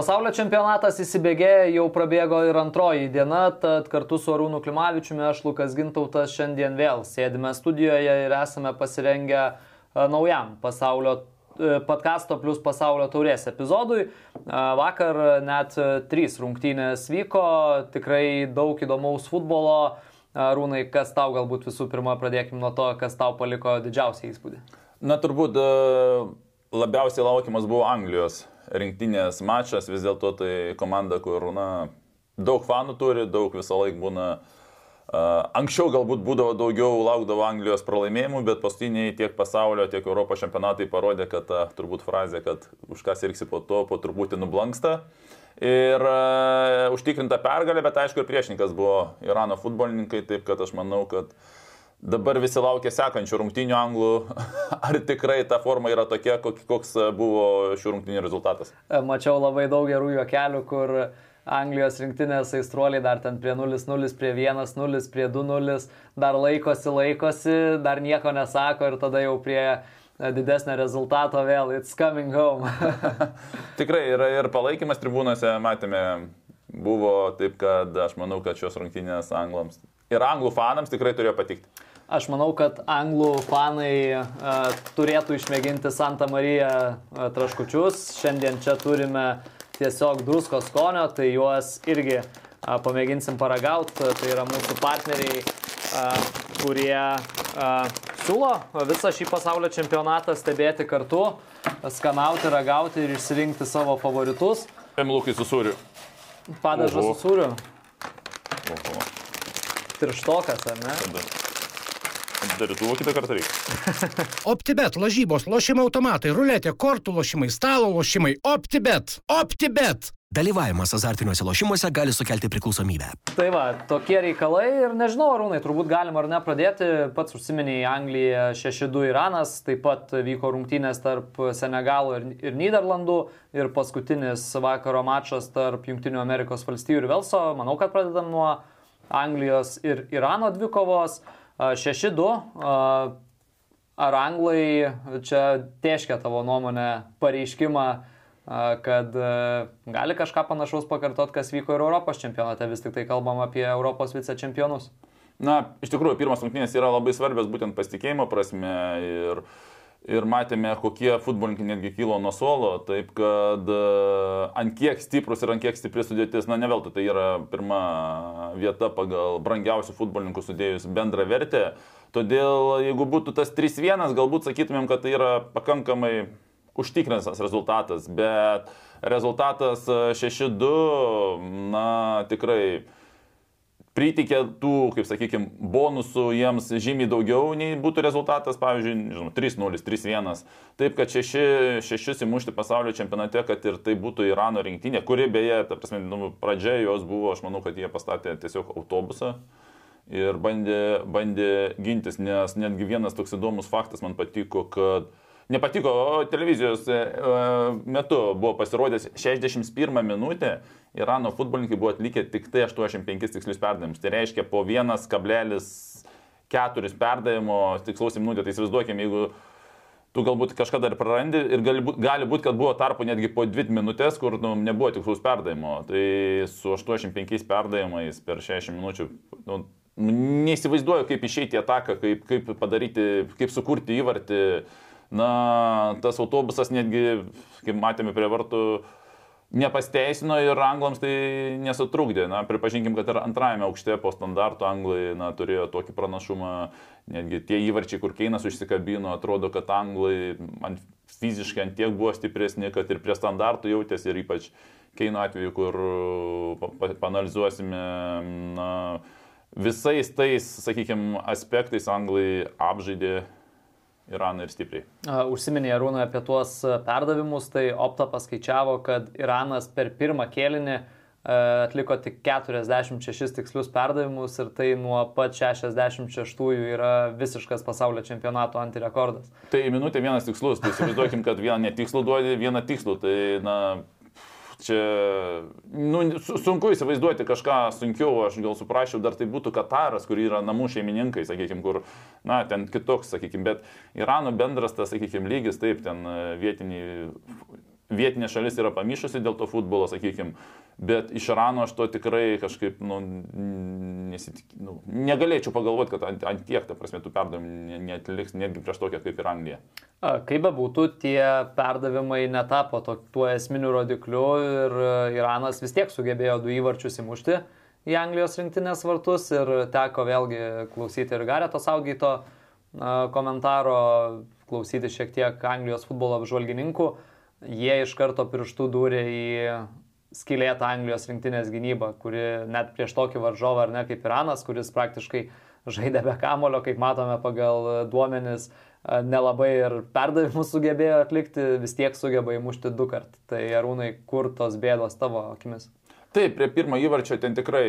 Pasaulio čempionatas įsibėgėjo, jau prabėgo ir antroji diena, tad kartu su Arūnu Klimavičiumi aš Lukas Gintautas šiandien vėl sėdime studijoje ir esame pasirengę e, naujam pasaulio e, podkasto plus pasaulio taurės epizodui. E, vakar net trys rungtynės vyko, tikrai daug įdomaus futbolo. Rūnai, kas tau galbūt visų pirma pradėkime nuo to, kas tau paliko didžiausią įspūdį? Na, turbūt labiausiai laukiamas buvo Anglijos rinktinės mačas, vis dėlto tai komanda, kur na, daug fanų turi, daug visą laiką būna. Anksčiau galbūt būdavo daugiau, laukdavo Anglijos pralaimėjimų, bet paskutiniai tiek pasaulio, tiek Europos čempionatai parodė, kad ta turbūt frazė, kad už ką sirksi po to, po truputį nublanksta. Ir uh, užtikrinta pergalė, bet aišku, ir priešininkas buvo Irano futbolininkai, taip kad aš manau, kad uh, Dabar visi laukia sekančių rungtynių anglų. Ar tikrai ta forma yra tokia, koks buvo šių rungtynių rezultatas? Mačiau labai daug gerų juokelių, kur Anglijos rinktinės aistruoliai dar ten prie 0-0, prie 1-0, prie 2-0, dar laikosi, laikosi, dar nieko nesako ir tada jau prie didesnio rezultato vėl, it's coming home. Tikrai yra ir palaikymas tribūnose, matėme, buvo taip, kad aš manau, kad šios rungtynės anglams ir anglų fanams tikrai turėjo patikti. Aš manau, kad anglų fanai uh, turėtų išmėginti Santa Marija uh, traškučius. Šiandien čia turime tiesiog druskos skonio, tai juos irgi uh, pamėginsim paragauti. Tai yra mūsų partneriai, uh, kurie uh, siūlo visą šį pasaulio čempionatą stebėti kartu, skanauti, ragauti ir išsirinkti savo favoritus. Emlukai su sūriu. Padažas su sūriu. Oho. Tirštokas, ar ne? Tada. Darytuvo kitą kartą reikia. OptiBet, lažybos, lošimo automatai, ruletė, kortų lošimai, stalo lošimai. OptiBet. OptiBet. Dalyvavimas azartiniuose lošimuose gali sukelti priklausomybę. Tai va, tokie reikalai ir nežinau, Arūnai, turbūt galima ar ne pradėti. Pats užsiminėjai Anglija 6-2 Iranas, taip pat vyko rungtynės tarp Senegalo ir, ir Niderlandų ir paskutinis vakaro mačas tarp Junktinių Amerikos valstijų ir Velso. Manau, kad pradedam nuo Anglijos ir Irano dvikovos. 6-2. Ar anglai čia teškia tavo nuomonę pareiškimą, kad gali kažką panašaus pakartot, kas vyko ir Europos čempionate, vis tik tai kalbam apie Europos vicečempionus? Na, iš tikrųjų, pirmas rungtynės yra labai svarbios būtent pasitikėjimo prasme ir uh, ir matėme, kokie futbolininkai netgi kilo nuo suolo, taip kad e, ant kiek stiprus ir ant kiek stipri sudėtis, na ne veltui tai yra pirma vieta pagal brangiausių futbolininkų sudėjus bendrą vertę. Todėl jeigu būtų tas 3-1, galbūt sakytumėm, kad tai yra pakankamai užtikrintas rezultatas, bet rezultatas 6-2, na tikrai pritikė tų, kaip sakykime, bonusų jiems žymiai daugiau nei būtų rezultatas, pavyzdžiui, 3-0, 3-1. Taip, kad 6, 6 įmušti pasaulio čempionate, kad ir tai būtų Irano rinktinė, kuri beje, ta prasme, nu, pradžia jos buvo, aš manau, kad jie pastatė tiesiog autobusą ir bandė, bandė gintis, nes netgi vienas toks įdomus faktas man patiko, kad nepatiko, televizijos e, e, metu buvo pasirodęs 61 minutę, Irano futbolininkai buvo atlikę tik tai 85 tikslius perdavimus. Tai reiškia po 1,4 perdavimo tikslaus minutę. Tai įsivaizduokime, jeigu tu galbūt kažką dar prarandi ir gali būti, gali būt, kad buvo tarpo netgi po 2 minutės, kur nu, nebuvo tikslaus perdavimo. Tai su 85 perdavimais per 60 minučių nu, neįsivaizduoju, kaip išeiti į ataką, kaip, kaip padaryti, kaip sukurti įvartį na, tas autobusas netgi, kaip matėme prie vartų, nepasteisino ir anglams tai nesutrukdė. Na, pripažinkim, kad ir antrajame aukšte po standarto anglai na, turėjo tokį pranašumą, netgi tie įvarčiai, kur Keinas užsikabino, atrodo, kad anglai ant, fiziškai ant tiek buvo stipresni, kad ir prie standartų jautėsi ir ypač Keino atveju, kur panalizuosime, na, visais tais, sakykime, aspektais anglai apžaidė Iraną ir stipriai. Užsiminė Arūną apie tuos perdavimus, tai Opta paskaičiavo, kad Iranas per pirmą kėlinį atliko tik 46 tikslius perdavimus ir tai nuo pat 66-ųjų yra visiškas pasaulio čempionato antirekordas. Tai minutė vienas tikslus, tai įsivaizduokim, kad vieną netikslų duodi, vieną tikslų, tai na, Čia nu, sunku įsivaizduoti kažką sunkiau, aš gal suprasčiau, dar tai būtų Kataras, kur yra namų šeimininkai, sakykime, kur, na, ten kitoks, sakykime, bet Irano bendras tas, sakykime, lygis, taip, ten e, vietiniai vietinė šalis yra pamišusi dėl to futbolo, sakykime, bet iš Irano aš to tikrai kažkaip, nu, nesitik, nu negalėčiau pagalvoti, kad ant, ant tiek, ta prasme, tų perdavimų netliks netgi prieš tokią kaip ir Angliją. Kaip be būtų, tie perdavimai netapo to, tuo esminiu rodikliu ir e, Iranas vis tiek sugebėjo du įvarčius įmušti į Anglijos rinktinės vartus ir teko vėlgi klausyti ir Gareto Saugyto komentaro, klausyti šiek tiek Anglijos futbolo apžvalgininkų. Jie iš karto pirštų dūrė į skilėtą Anglijos rinktinės gynybą, kuri net prieš tokį varžovą ar ne kaip Iranas, kuris praktiškai žaidė be kamulio, kaip matome pagal duomenis, nelabai ir perdavimus sugebėjo atlikti, vis tiek sugeba įmušti du kart. Tai arūnai, kur tos bėdos tavo akimis? Taip, prie pirmo įvarčio ten tikrai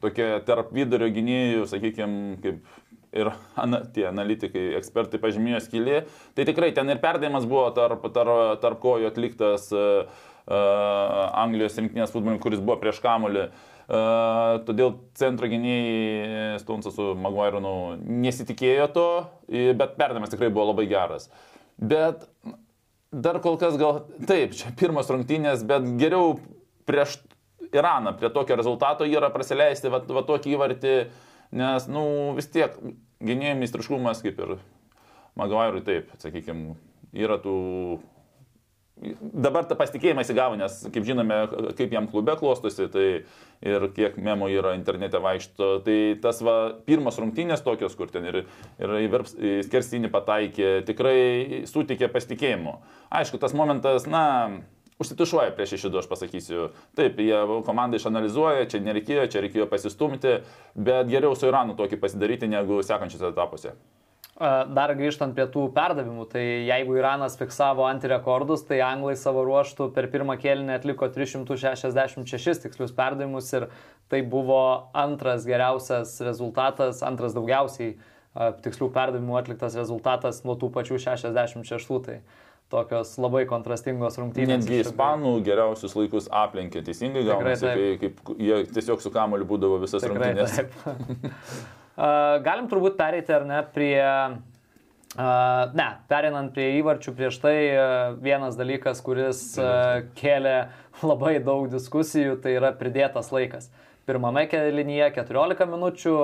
tokie tarp vidurio gynėjų, sakykime, kaip ir ana, tie analitikai, ekspertai pažymėjo skylė, tai tikrai ten ir perdavimas buvo tarp, tarp, tarp kojų atliktas uh, Anglijos rinktinės futbolininkų, kuris buvo prieš kamulį. Uh, todėl centro gynėjai Stonsas su Maguire nu, nesitikėjo to, bet perdavimas tikrai buvo labai geras. Bet dar kol kas gal taip, čia pirmas rungtynės, bet geriau prieš Iraną, prie tokio rezultato yra prasileisti va, va tokį įvartį, nes, nu, vis tiek gynėjų meistriškumas kaip ir Maguire'ui taip, sakykime, yra tų dabar tą pasitikėjimą įsigavo, nes, kaip žinome, kaip jam klube klostosi, tai ir kiek memų yra internete vaikšto, tai tas va, pirmas rungtynės tokios, kur ten ir, ir į skerstinį pataikė, tikrai sutikė pasitikėjimo. Aišku, tas momentas, na, užsitušuoja prieš šešidų, aš pasakysiu. Taip, jie komandai išanalizuoja, čia nereikėjo, čia reikėjo pasistumti, bet geriau su Iranu tokį pasidaryti negu sekančiose etapuose. Dar grįžtant prie tų perdavimų, tai jeigu Iranas fiksavo antirekordus, tai anglai savo ruoštų per pirmą kėlinį atliko 366 tikslius perdavimus ir tai buvo antras geriausias rezultatas, antras daugiausiai tikslių perdavimų atliktas rezultatas nuo tų pačių 66. Tai tokios labai kontrastingos rungtynės. Netgi ispanų geriausius laikus aplenkė, teisingai gaunasi, kai, kaip jie tiesiog su kamoliu būdavo visas Tikrai rungtynės. Galim turbūt pereiti ar ne prie... Uh, ne, perinant prie įvarčių prieš tai, uh, vienas dalykas, kuris uh, kėlė labai daug diskusijų, tai yra pridėtas laikas. Pirmame kelinyje 14 minučių,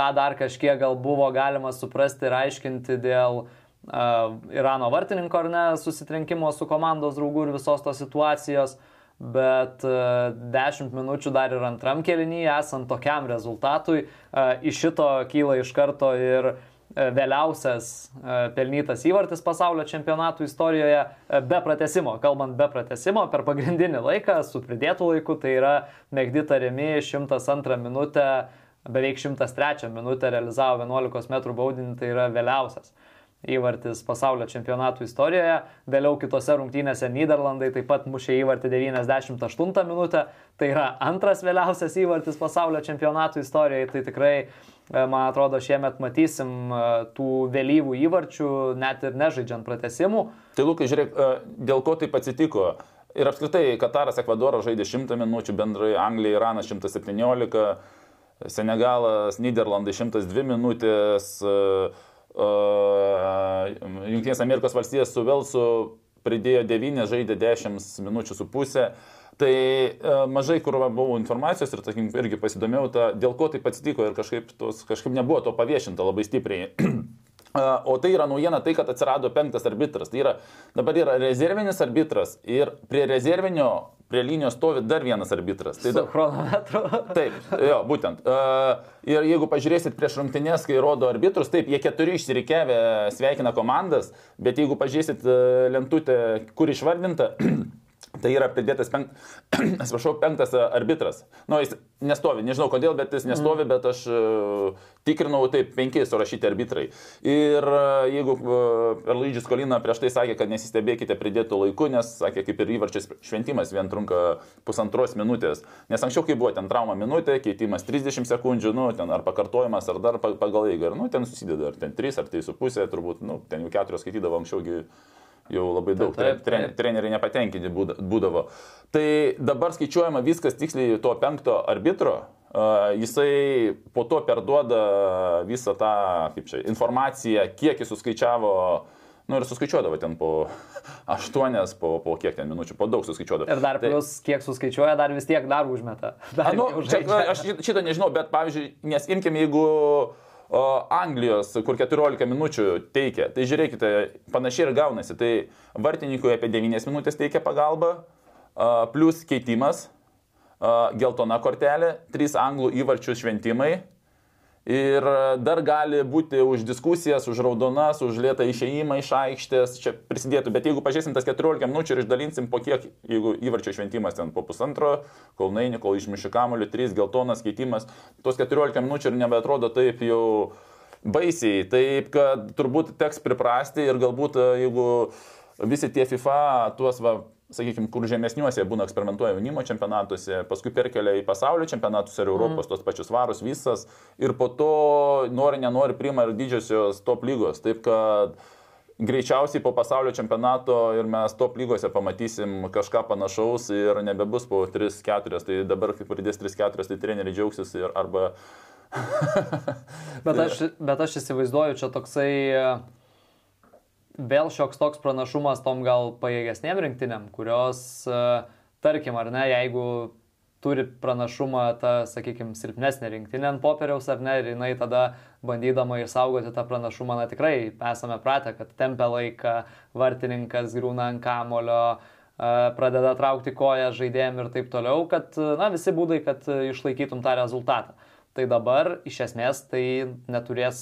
tą dar kažkiek gal buvo galima suprasti ir aiškinti dėl Irano vartininko ar ne susitrenkimo su komandos draugu ir visos tos situacijos. Bet 10 e, minučių dar ir antram kelinyje, esant tokiam rezultatui, e, iš šito kyla iš karto ir e, vėliausias pelnytas įvartis pasaulio čempionatų istorijoje be pratesimo. Kalbant be pratesimo, per pagrindinį laiką su pridėtų laiku, tai yra Megdita Remi 102 minutę, beveik 103 minutę realizavo 11 m baudinį, tai yra vėliausias įvartis pasaulio čempionatų istorijoje. Vėliau kitose rungtynėse Niderlandai taip pat mušė įvartį 98 minutę. Tai yra antras vėliausias įvartis pasaulio čempionatų istorijoje. Tai tikrai, e, man atrodo, šiemet matysim e, tų vėlyvų įvarčių, net ir nežaidžiant pratesimų. Tai Lukai, žiūrėk, e, dėl ko taip atsitiko? Ir apskritai, Kataras, Ekvadoras žaidė 100 minučių, bendrai Anglija, Iranas 117, Senegalas, Niderlandai 102 minutės. Uh, Junktinės Amerikos valstijos su Velsu pridėjo 9, žaidė 10 minučių su pusė. Tai e, mažai kur buvo informacijos ir, tarkim, irgi pasidomėjau, ta, dėl ko taip atsitiko ir kažkaip, tos, kažkaip nebuvo to paviešinta labai stipriai. O tai yra naujiena tai, kad atsirado penktas arbitras. Tai yra, dabar yra rezervinis arbitras ir prie rezervinio, prie linijos stovi dar vienas arbitras. Tai da... chronometru. Taip, jo, būtent. Ir jeigu pažiūrėsit prieš rungtynės, kai rodo arbitrus, taip, jie keturi išsirikiavę sveikina komandas, bet jeigu pažiūrėsit lentutę, kur išvardinta, Tai yra pridėtas penk... atsiprašau, penktas arbitras. Nu, jis nestovi, nežinau kodėl, bet jis nestovi, mm. bet aš uh, tikrinau, taip, penki surašyti arbitrai. Ir uh, jeigu Erlaidžis Kolina prieš tai sakė, kad nesistebėkite pridėtų laiku, nes sakė, kaip ir įvarčiais šventimas vien trunka pusantros minutės. Nes anksčiau, kai buvo ten trauma minutė, keitimas 30 sekundžių, nu, ten ar pakartojimas, ar dar pagal eigą, nu, ten susideda, ar ten 3, ar 3,5, turbūt, nu, ten jau 4 skaitydavo anksčiaugi jau labai daug taip, taip, taip. treneriai nepatenkinti būdavo. Tai dabar skaičiuojama viskas tiksliai to penkto arbitro, uh, jisai po to perduoda visą tą, čia, informaciją, kiek jis suskaičiavo Nu ir suskaičiuodavo ten po aštuonias, po, po kiek ten minučių, po daug suskaičiuodavo. Ir dar Tai- plus, kiek suskaičiuoja, dar vis tiek dar užmeta. Dar A, nu, čia, aš šit- šitą nežinau, bet pavyzdžiui, nes imkim, jeigu o, Anglijos, kur 14 minučių teikia, tai žiūrėkite, panašiai ir gaunasi. Tai vartininkui apie 9 minutės teikia pagalbą, plus keitimas, geltona kortelė, 3 anglų įvarčių šventimai. Ir dar gali būti už diskusijas, už raudonas, už lėtą išėjimą iš aikštės, čia prisidėtų. Bet jeigu pažiūrėsim tas 14 minučių ir išdalinsim po kiek, jeigu įvarčio šventimas ten po pusantro, kol naini, kol išmiši kamuolį, 3 geltonas keitimas, tos 14 minučių ir nebeatrodo taip jau baisiai. Taip, kad turbūt teks priprasti ir galbūt e, jeigu visi tie FIFA tuos va sakykime, kur žemesniuose būna eksperimentuoja jaunimo čempionatuose, paskui perkelia į pasaulio čempionatus ir Europos mm. tos pačius varus visas ir po to nori, nenori priima ir didžiosios top lygos. Taip kad greičiausiai po pasaulio čempionato ir mes top lygose pamatysim kažką panašaus ir nebebus po 3-4, tai dabar kai pridės 3-4, tai treneriai džiaugsis ir arba... Bet aš, bet aš įsivaizduoju, čia toksai vėl šioks toks pranašumas tom gal pajėgesnėm rinktinėm, kurios, e, tarkim, ar ne, jeigu turi pranašumą ta, sakykime, silpnesnė rinktinė ant popieriaus, ar ne, ir jinai tada bandydama išsaugoti tą pranašumą, na tikrai esame pratę, kad tempia laiką, vartininkas grūna ant kamulio, e, pradeda traukti koją žaidėjim ir taip toliau, kad, na, visi būdai, kad išlaikytum tą rezultatą. Tai dabar iš esmės tai neturės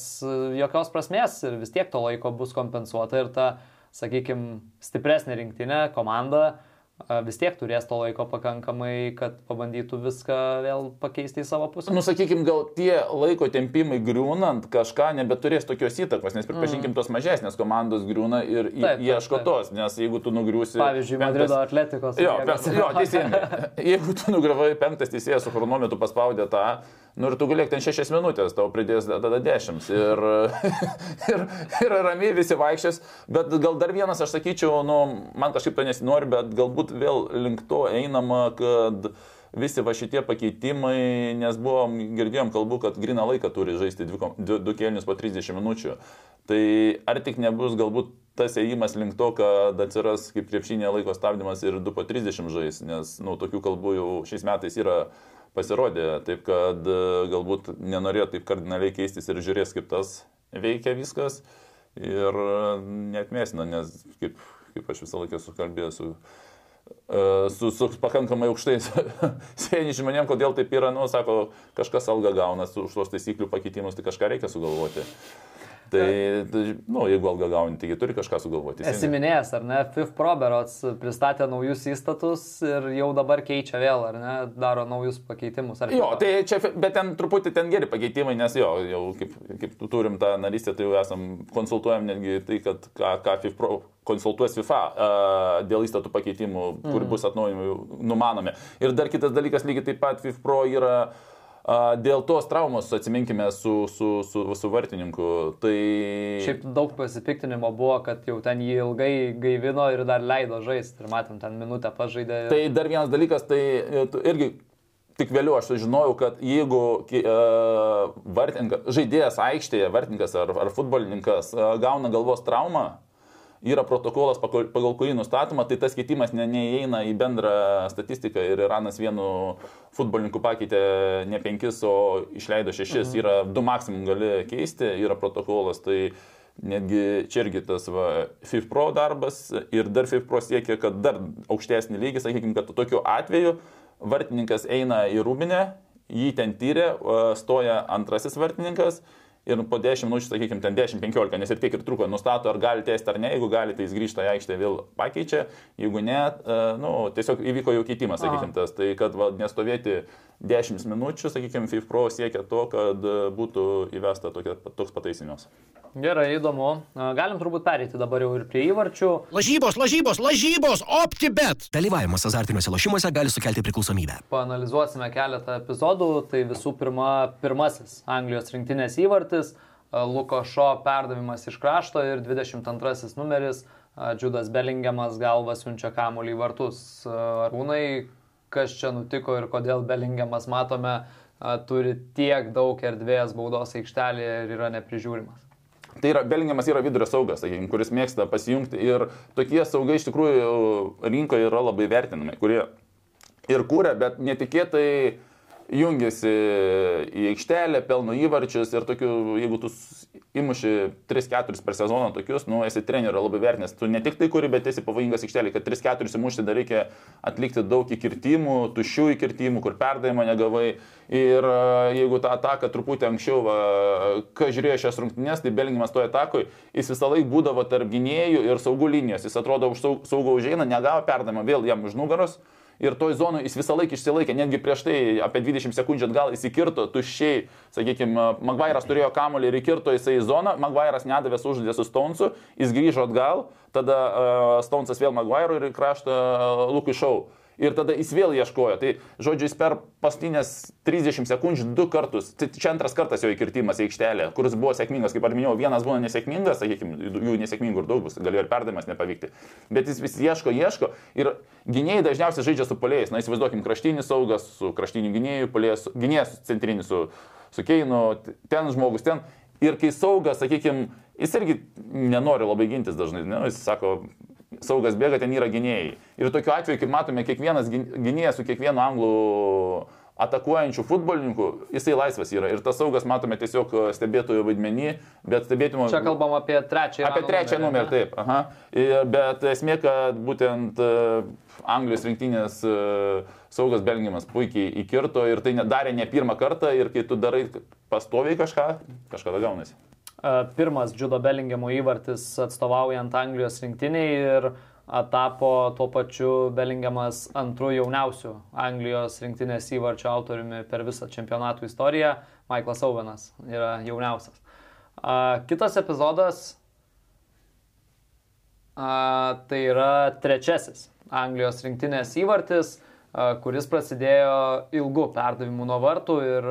jokios prasmės ir vis tiek to laiko bus kompensuota ir ta, sakykime, stipresnė rinktinė, komanda a, vis tiek turės to laiko pakankamai, kad pabandytų viską vėl pakeisti į savo pusę. Nu, sakykime, gal tie laiko tempimai griūnant kažką nebeturės tokios įtakos, nes pripažinkim, tos mažesnės komandos griūna ir Taip, taip, ieško taip. tos, nes jeigu tu nugriūsi... Pavyzdžiui, Madrido atletikos. Jo, pe, jo, teisingai. Jeigu tu nugravai penktas teisėjas su chronometru paspaudė tą, nu ir tu galėk ten šešias minutės, tau pridės tada dešimt. Ir, ir, ir ramiai visi vaikščias. Bet gal dar vienas, aš sakyčiau, nu, man kažkaip to nesinori, bet galbūt vėl link to einama, kad visi va šitie pakeitimai, nes buvom, girdėjom kalbų, kad grina laiką turi žaisti dvi, du, du kėlinius po 30 minučių. Tai ar tik nebus galbūt tas ėjimas link to, kad atsiras kaip krepšinė laiko stabdymas ir 2 po 30 žais, nes nu, tokių kalbų jau šiais metais yra pasirodė, taip kad e, galbūt nenorėjo taip kardinaliai keistis ir žiūrės, kaip tas veikia viskas ir netmėsina, nes kaip, kaip aš visą laiką sukalbėjau su, e, su, su pakankamai aukštais sėdžiai žmonėm, kodėl taip yra, nu, sako, kažkas algą gauna už tuos taisyklių pakeitimus, tai kažką reikia sugalvoti. Tai, tai nu, jeigu algą gauni, taigi turi kažką sugalvoti. Esi minėjęs, ar ne, FIF Proberots pristatė naujus įstatus ir jau dabar keičia vėl, ar ne, daro naujus pakeitimus. Ar Jo, tai čia, bet ten truputį ten geri pakeitimai, nes jo, jau kaip, kaip tu turim tą narystę, tai jau esam, konsultuojam netgi tai, kad ką, ką FIFPro konsultuos FIFA uh, dėl įstatų pakeitimų, kur bus atnaujinimai numanomi. Ir dar kitas dalykas, lygiai taip pat FIFPro yra uh, dėl tos traumos, atsiminkime, su, su, su, su vartininku. Tai... Šiaip daug pasipiktinimo buvo, kad jau ten jį ilgai gaivino ir dar leido žaisti. Ir matėm, ten minutę pažaidė. ir- Tai dar vienas dalykas, tai e, irgi tik vėliau aš sužinojau, kad jeigu uh, žaidėjas aikštėje, vartininkas ar, ar futbolininkas uh, gauna galvos traumą, yra protokolas, pagal kurį nustatoma, tai tas keitimas ne, neįeina į bendrą statistiką ir Iranas vienu futbolininku pakeitė ne penkis, o išleido šešis, mhm. yra du maksimum gali keisti, yra protokolas, tai netgi čia irgi tas va, FIFPro darbas ir dar FIFPro siekia, kad dar aukštesnį lygį, sakykime, kad tokiu atveju vartininkas eina į rūbinę, jį ten tyrė, stoja antrasis vartininkas ir po 10 minučių, sakykime, ten 10-15, nes ir tiek ir truko, nustato, ar gali tęsti ar ne, jeigu gali, tai jis grįžta į aikštę vėl pakeičia, jeigu ne, e, nu, tiesiog įvyko jau keitimas, sakykime, tas, tai kad va, nestovėti 10 minučių, sakykime, FIFPro siekia to, kad e, būtų įvesta tokia, toks pataisinimas. Gerai, įdomu. A, Galim turbūt perėti dabar jau ir prie įvarčių. Lažybos, lažybos, lažybos, OptiBet. Dalyvavimas azartiniuose lošimuose gali sukelti priklausomybę. Paanalizuosime keletą epizodų. Tai visų pirma, pirmasis Anglijos rinktinės įvartis. A, Luko Šo perdavimas iš krašto ir 22 numeris. a, Džudas Belingiamas galva siunčia kamuolį į vartus. A, Arūnai, kas čia nutiko ir kodėl Belingiamas matome turi tiek daug erdvės baudos aikštelėje ir yra neprižiūrimas. Tai yra, Belingiamas yra vidurio saugas, sakykime, kuris mėgsta pasijungti ir tokie saugai iš tikrųjų rinkoje yra labai vertinami, kurie ir kūrė, bet netikėtai jungiasi į aikštelę, pelno įvarčius ir tokių, jeigu tu įmuši 3-4 per sezoną tokius, nu, esi trenerio labai vertinęs, tu ne tik tai kuri, bet esi pavojingas aikštelė, kad 3-4 įmušti dar reikia atlikti daug įkirtimų, tuščių įkirtimų, kur perdavimo negavai. Ir e, jeigu tą ataką truputį anksčiau, va, kai žiūrėjo šias rungtynės, tai Belingimas toje atakoje, jis visą laiką būdavo tarp gynėjų ir saugų linijos, jis atrodo už saugų užeina, negavo perdavimą, vėl jam už nugaros ir toj zonai jis visą laiką išsilaikė, netgi prieš tai apie 20 sekundžių atgal įsikirto tuščiai, sakykime, Magvairas turėjo kamolį ir įkirto jisai į zoną, Magvairas nedavė uždė su Stonesu, jis grįžo atgal, tada uh, Stonesas vėl Magvairo ir kraštą uh, Lukui Šau ir tada jis vėl ieškojo. Tai, žodžiu, jis per pastinės 30 sekundžių du kartus, tai čia antras kartas jo įkirtimas į aikštelę, kuris buvo sėkmingas, kaip ar minėjau, vienas buvo nesėkmingas, sakykime, jų nesėkmingų ir daug bus, galėjo ir perdavimas nepavykti. Bet jis vis ieško, ieško ir gynėjai dažniausiai žaidžia su polėjais. Na, įsivaizduokim, kraštinis saugas su kraštiniu gynėju, polėjas, gynėjas centrinis su, su Keinu, ten žmogus, ten. Ir kai saugas, sakykime, jis irgi nenori labai gintis dažnai, ne? jis sako, saugas bėga, ten yra gynėjai. Ir tokiu atveju, kaip matome, kiekvienas gynėjas su kiekvienu anglų atakuojančių futbolininkų, jisai laisvas yra. Ir tas saugas matome tiesiog stebėtojų vaidmenį, bet stebėtimo... Čia kalbam apie trečią numerį. Apie trečią numerį, numerį taip. Aha. Ir, bet esmė, kad būtent uh, Anglijos rinktinės uh, saugas Belgiamas puikiai įkirto ir tai darė ne pirmą kartą ir kai tu darai pastoviai kažką, kažkada gaunasi pirmas Džudo Belingemo įvartis atstovaujant Anglijos rinktiniai ir tapo tuo pačiu Belingemas antrų jauniausių Anglijos rinktinės įvarčio autoriumi per visą čempionatų istoriją. Michaelas Owenas yra jauniausias. Kitas epizodas tai yra trečiasis Anglijos rinktinės įvartis, kuris prasidėjo ilgu perdavimu nuo vartų ir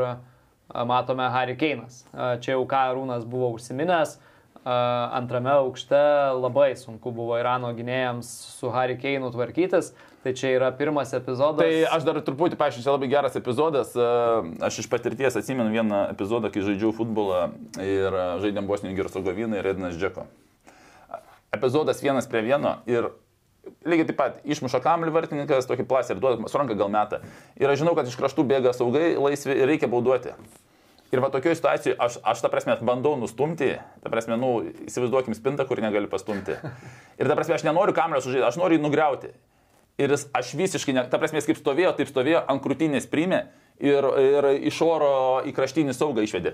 matome Harry Keinas. Čia jau ką Rūnas buvo užsiminęs. Antrame aukšte labai sunku buvo Irano gynėjams su Harry Keinu tvarkytis. Tai čia yra pirmas epizodas. Tai aš dar truputį paaiškinsiu, labai geras epizodas. Aš iš patirties atsimenu vieną epizodą, kai žaidžiau futbolą ir žaidėm Bosniją Gersogoviną ir Edinas Džeko. Epizodas vienas prie vieno ir lygiai taip pat išmuša kamlių vartininkas, tokį plasį ir duoda, suranka gal metą. Ir aš žinau, kad iš kraštų bėga saugai, laisvi ir reikia bauduoti. Ir va tokioje situacijoje aš, aš ta prasme bandau nustumti, ta prasme, nu, įsivaizduokim spintą, kur negali pastumti. Ir ta prasme, aš nenoriu kamlio sužaisti, aš noriu jį nugriauti. Ir jis, aš visiškai, ne, ta prasme, kaip stovėjo, taip stovėjo, ant krūtinės primė ir, ir iš oro į kraštinį saugą išvedė.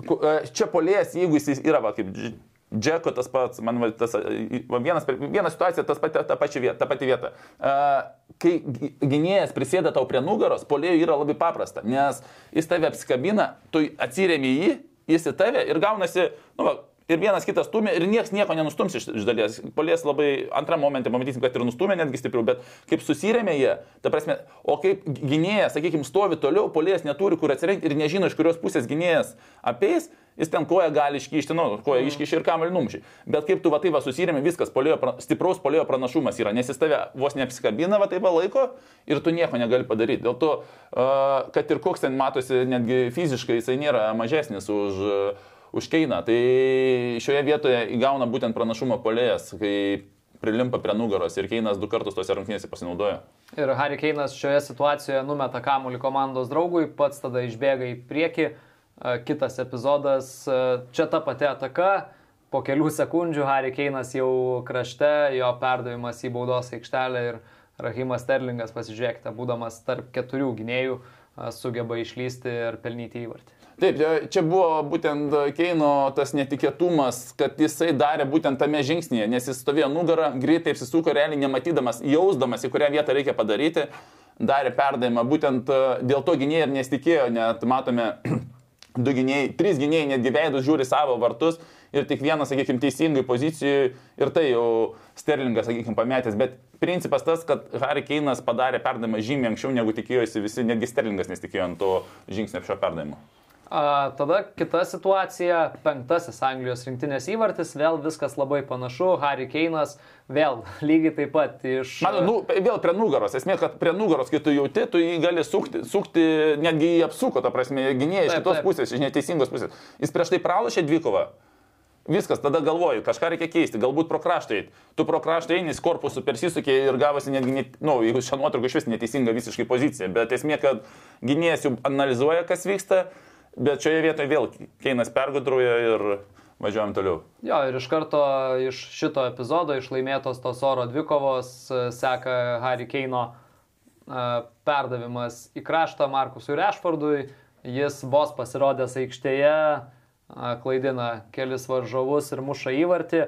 E, čia polėjas, jeigu jis yra, va, kaip Džeko tas pats, man tas, vienas, viena situacija, tas pati, ta, pači vieta, ta pati vieta. Kai gynėjas prisėda tau prie nugaros, polėjų yra labai paprasta, nes jis tave apsikabina, tu atsiriami jį, jis į tave ir gaunasi, nu, va, ir vienas kitas stumia ir niekas nieko nenustums iš, iš dalies. Polės labai antrą momentą pamatysim, kad ir nustumė netgi stipriau, bet kaip susirėmė jie, ta prasme, o kaip gynėjas, sakykime, stovi toliau, polės neturi kur atsirinkti ir nežino, iš kurios pusės gynėjas apeis, jis ten koją gali iškišti, nu, koją mm. iškišti ir kamelį numšį. Bet kaip tu va tai va susirėmė, viskas, polėjo, stipraus polėjo pranašumas yra, nes jis tave vos neapsikabina va taip va laiko ir tu nieko negali padaryti. Dėl to, kad ir koks ten matosi, netgi fiziškai jisai nėra mažesnis už uh, už Keiną. Tai šioje vietoje įgauna būtent pranašumą polėjas, kai prilimpa prie nugaros ir Keinas du kartus tose rungtynėse pasinaudojo. Ir Harry Keinas šioje situacijoje numeta kamuolį komandos draugui, pats tada išbėga į priekį. Kitas epizodas, čia ta pati ataka, po kelių sekundžių Harry Keinas jau krašte, jo perdavimas į baudos aikštelę ir Rahimas Sterlingas, pasižiūrėkite, būdamas tarp keturių gynėjų, sugeba išlysti ir pelnyti įvartį. Taip, čia buvo būtent Keino tas netikėtumas, kad jisai darė būtent tame žingsnėje, nes jis stovėjo nugarą, greitai apsisuko, realiai nematydamas, jausdamas, į kurią vietą reikia padaryti, darė perdavimą. Būtent e, dėl to gynėjai ir nesitikėjo, net matome, du gynėjai, trys gynėjai netgi veidus žiūri savo vartus ir tik vienas, sakykime, teisingai pozicijoje ir tai jau Sterlingas, sakykime, pametęs. Bet principas tas, kad Harry Keinas padarė perdavimą žymiai anksčiau negu tikėjosi visi, netgi Sterlingas nesitikėjo ant to žingsnio šio perdavimo. A, tada kita situacija, penktasis Anglijos rinktinės įvartis, vėl viskas labai panašu, Harry Keinas vėl lygiai taip pat iš... Man, nu, vėl prie nugaros, esmė, kad prie nugaros, kai tu jauti, tu jį gali sukti, sukti netgi jį apsuko, ta prasme, gynėjai iš kitos taip. pusės, iš neteisingos pusės. Jis prieš tai pralašė dvikovą. Viskas, tada galvoju, kažką reikia keisti, galbūt pro kraštą eiti. Tu pro kraštą eini, korpusų persisukė ir gavosi netgi, net, na, nu, jeigu šią nuotrauką iš vis neteisinga visiškai pozicija, bet esmė, kad gynėjas jau analizuoja, kas vyksta, bet šioje vietoje vėl Keinas pergudruoja ir važiuojam toliau. Jo, ir iš karto iš šito epizodo, iš laimėtos tos oro dvikovos, seka Harry Keino perdavimas į kraštą Markusui Rešfordui. Jis vos pasirodęs aikštėje klaidina kelis varžovus ir muša įvartį.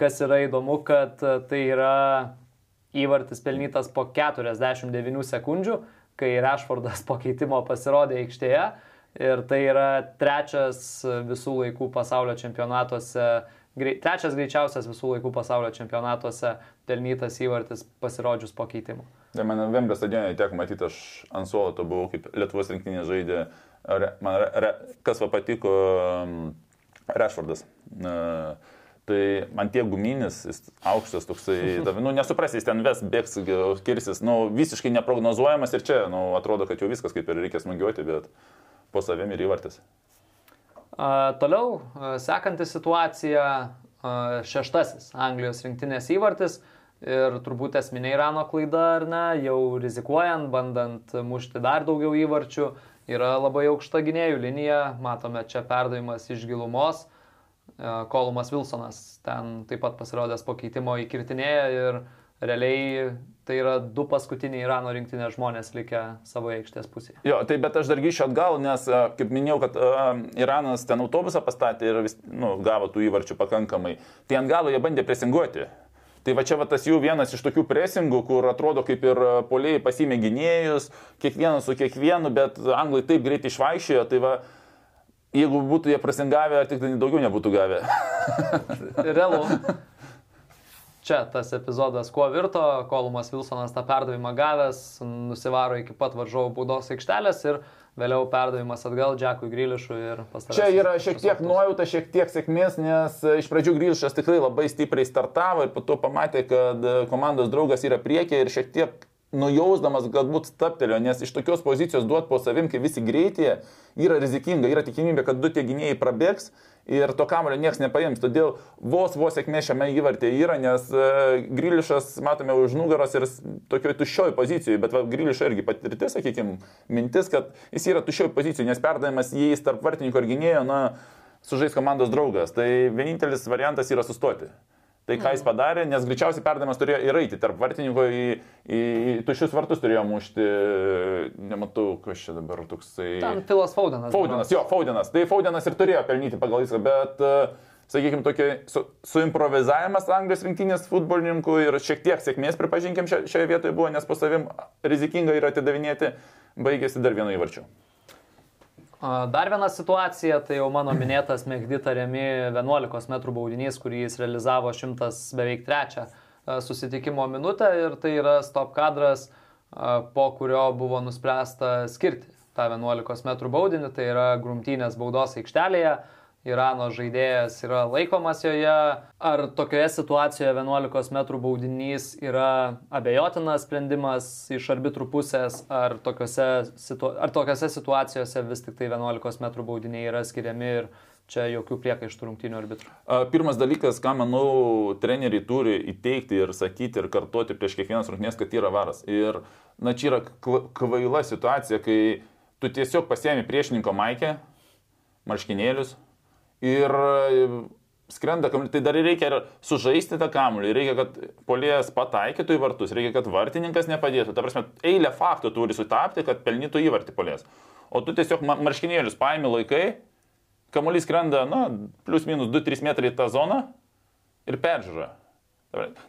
Kas yra įdomu, kad tai yra įvartis pelnytas po 49 sekundžių, kai Rešfordas po keitimo pasirodė aikštėje. Ir tai yra trečias visų laikų pasaulio čempionatuose, trečias greičiausias visų laikų pasaulio čempionatuose pelnytas įvartis pasirodžius po keitimo. Tai man Vemblio stadione tiek matyti, aš ant suolo to buvau, kaip Lietuvos rinktinė žaidė re, man, re, kas va patiko, um, Rešvardas. Uh, Tai man tie guminis, aukštas toksai, nu, nesuprasi, jis ten ves, bėgs, kirsis, nu, visiškai neprognozuojamas ir čia, nu, atrodo, kad jau viskas kaip ir reikia smagiuoti, bet po savim ir įvartis. Uh, toliau, uh, sekanti situacija, uh, šeštasis Anglijos rinktinės įvartis ir turbūt esminė Irano klaida, ar ne, jau rizikuojant, bandant mušti dar daugiau įvarčių. Uh, yra labai aukšta gynėjų linija, matome čia perdavimas iš gilumos. Kolumas Wilsonas ten taip pat pasirodęs po keitimo įkirtinėje ir realiai tai yra du paskutiniai Irano rinktinės žmonės likę savo aikštės pusėje. Jo, tai bet aš dar grįšiu atgal, nes, kaip minėjau, kad uh, Iranas ten autobusą pastatė ir vis, nu, gavo tų įvarčių pakankamai. Tai ant galo jie bandė presinguoti. Tai va čia va tas jų vienas iš tokių presingų, kur atrodo kaip ir poliai pasimė gynėjus, kiekvienas su kiekvienu, bet anglai taip greitai išvaikščiojo, tai va jeigu būtų jie prasingavę, ar tik tai daugiau nebūtų gavę. Realu. Čia tas epizodas kuo virto, Kolumas Vilsonas tą perdavimą gavęs, nusivaro iki pat varžovų baudos aikštelės ir vėliau perdavimas atgal Džekui Grilišui ir pastaraisiais. Čia yra šiek tiek nuojauta, šiek tiek sėkmės, nes e, iš pradžių Grilišas tikrai labai stipriai startavo ir po to pamatė, kad e, komandos draugas yra priekė ir šiek tiek nujausdamas galbūt staptelio, nes iš tokios pozicijos duot po savim, kai visi greitie, yra rizikinga, yra tikimybė, kad du tie gynėjai prabėgs ir to kamulio niekas nepaims. Todėl vos vos sėkmė šiame įvartė yra, nes uh, Grilišas, matome, už nugaros ir tokioj tuščioj pozicijoje, bet va, Grilišo irgi patirtis, sakykime, mintis, kad jis yra tuščioj pozicijoje, nes perdavimas jais tarp vartininko ir gynėjo, na, sužais komandos draugas. Tai vienintelis variantas yra sustoti. Tai ką jis padarė, nes greičiausiai perdavimas turėjo ir eiti tarp vartininko į, į, į tušius vartus turėjo mušti, nematau, kas čia dabar toksai. Ten Filas Faudenas. Faudenas, jo, Faudenas. Tai Faudenas ir turėjo pelnyti pagal viską, bet, sakykime, tokia su, suimprovizavimas Anglijos rinktinės futbolininkų ir šiek tiek sėkmės, pripažinkim, šioje vietoje buvo, nes po savim rizikinga yra atidavinėti, baigėsi dar vienu įvarčiu. Dar viena situacija, tai jau mano minėtas Mekdita Remi 11 m baudinys, kurį jis realizavo 100 beveik trečią susitikimo minutę ir tai yra stop kadras, po kurio buvo nuspręsta skirti tą 11 m baudinį, tai yra grumtynės baudos aikštelėje. Irano žaidėjas yra laikomas joje. Ar tokioje situacijoje 11 m baudinys yra abejotinas sprendimas iš arbitrų pusės, ar tokiose, situ... ar tokiose situacijose vis tik tai 11 m baudiniai yra skiriami ir čia jokių priekaištų rungtinių arbitrų? Pirmas dalykas, ką manau, treneriai turi įteikti ir sakyti ir kartuoti prieš kiekvienas rungtynės, kad yra varas. Ir, na, čia yra kvaila situacija, kai tu tiesiog pasiemi priešininko maikę, marškinėlius, ir e, skrenda kamuolį, tai dar reikia ir sužaisti tą kamuolį, reikia, kad polėjas pataikytų į vartus, reikia, kad vartininkas nepadėtų. Ta prasme, eilė faktų turi sutapti, kad pelnytų įvartį polėjas. O tu tiesiog marškinėlius paimi laikai, kamuolys skrenda, na, plus minus 2-3 metrai į tą zoną ir peržiūra.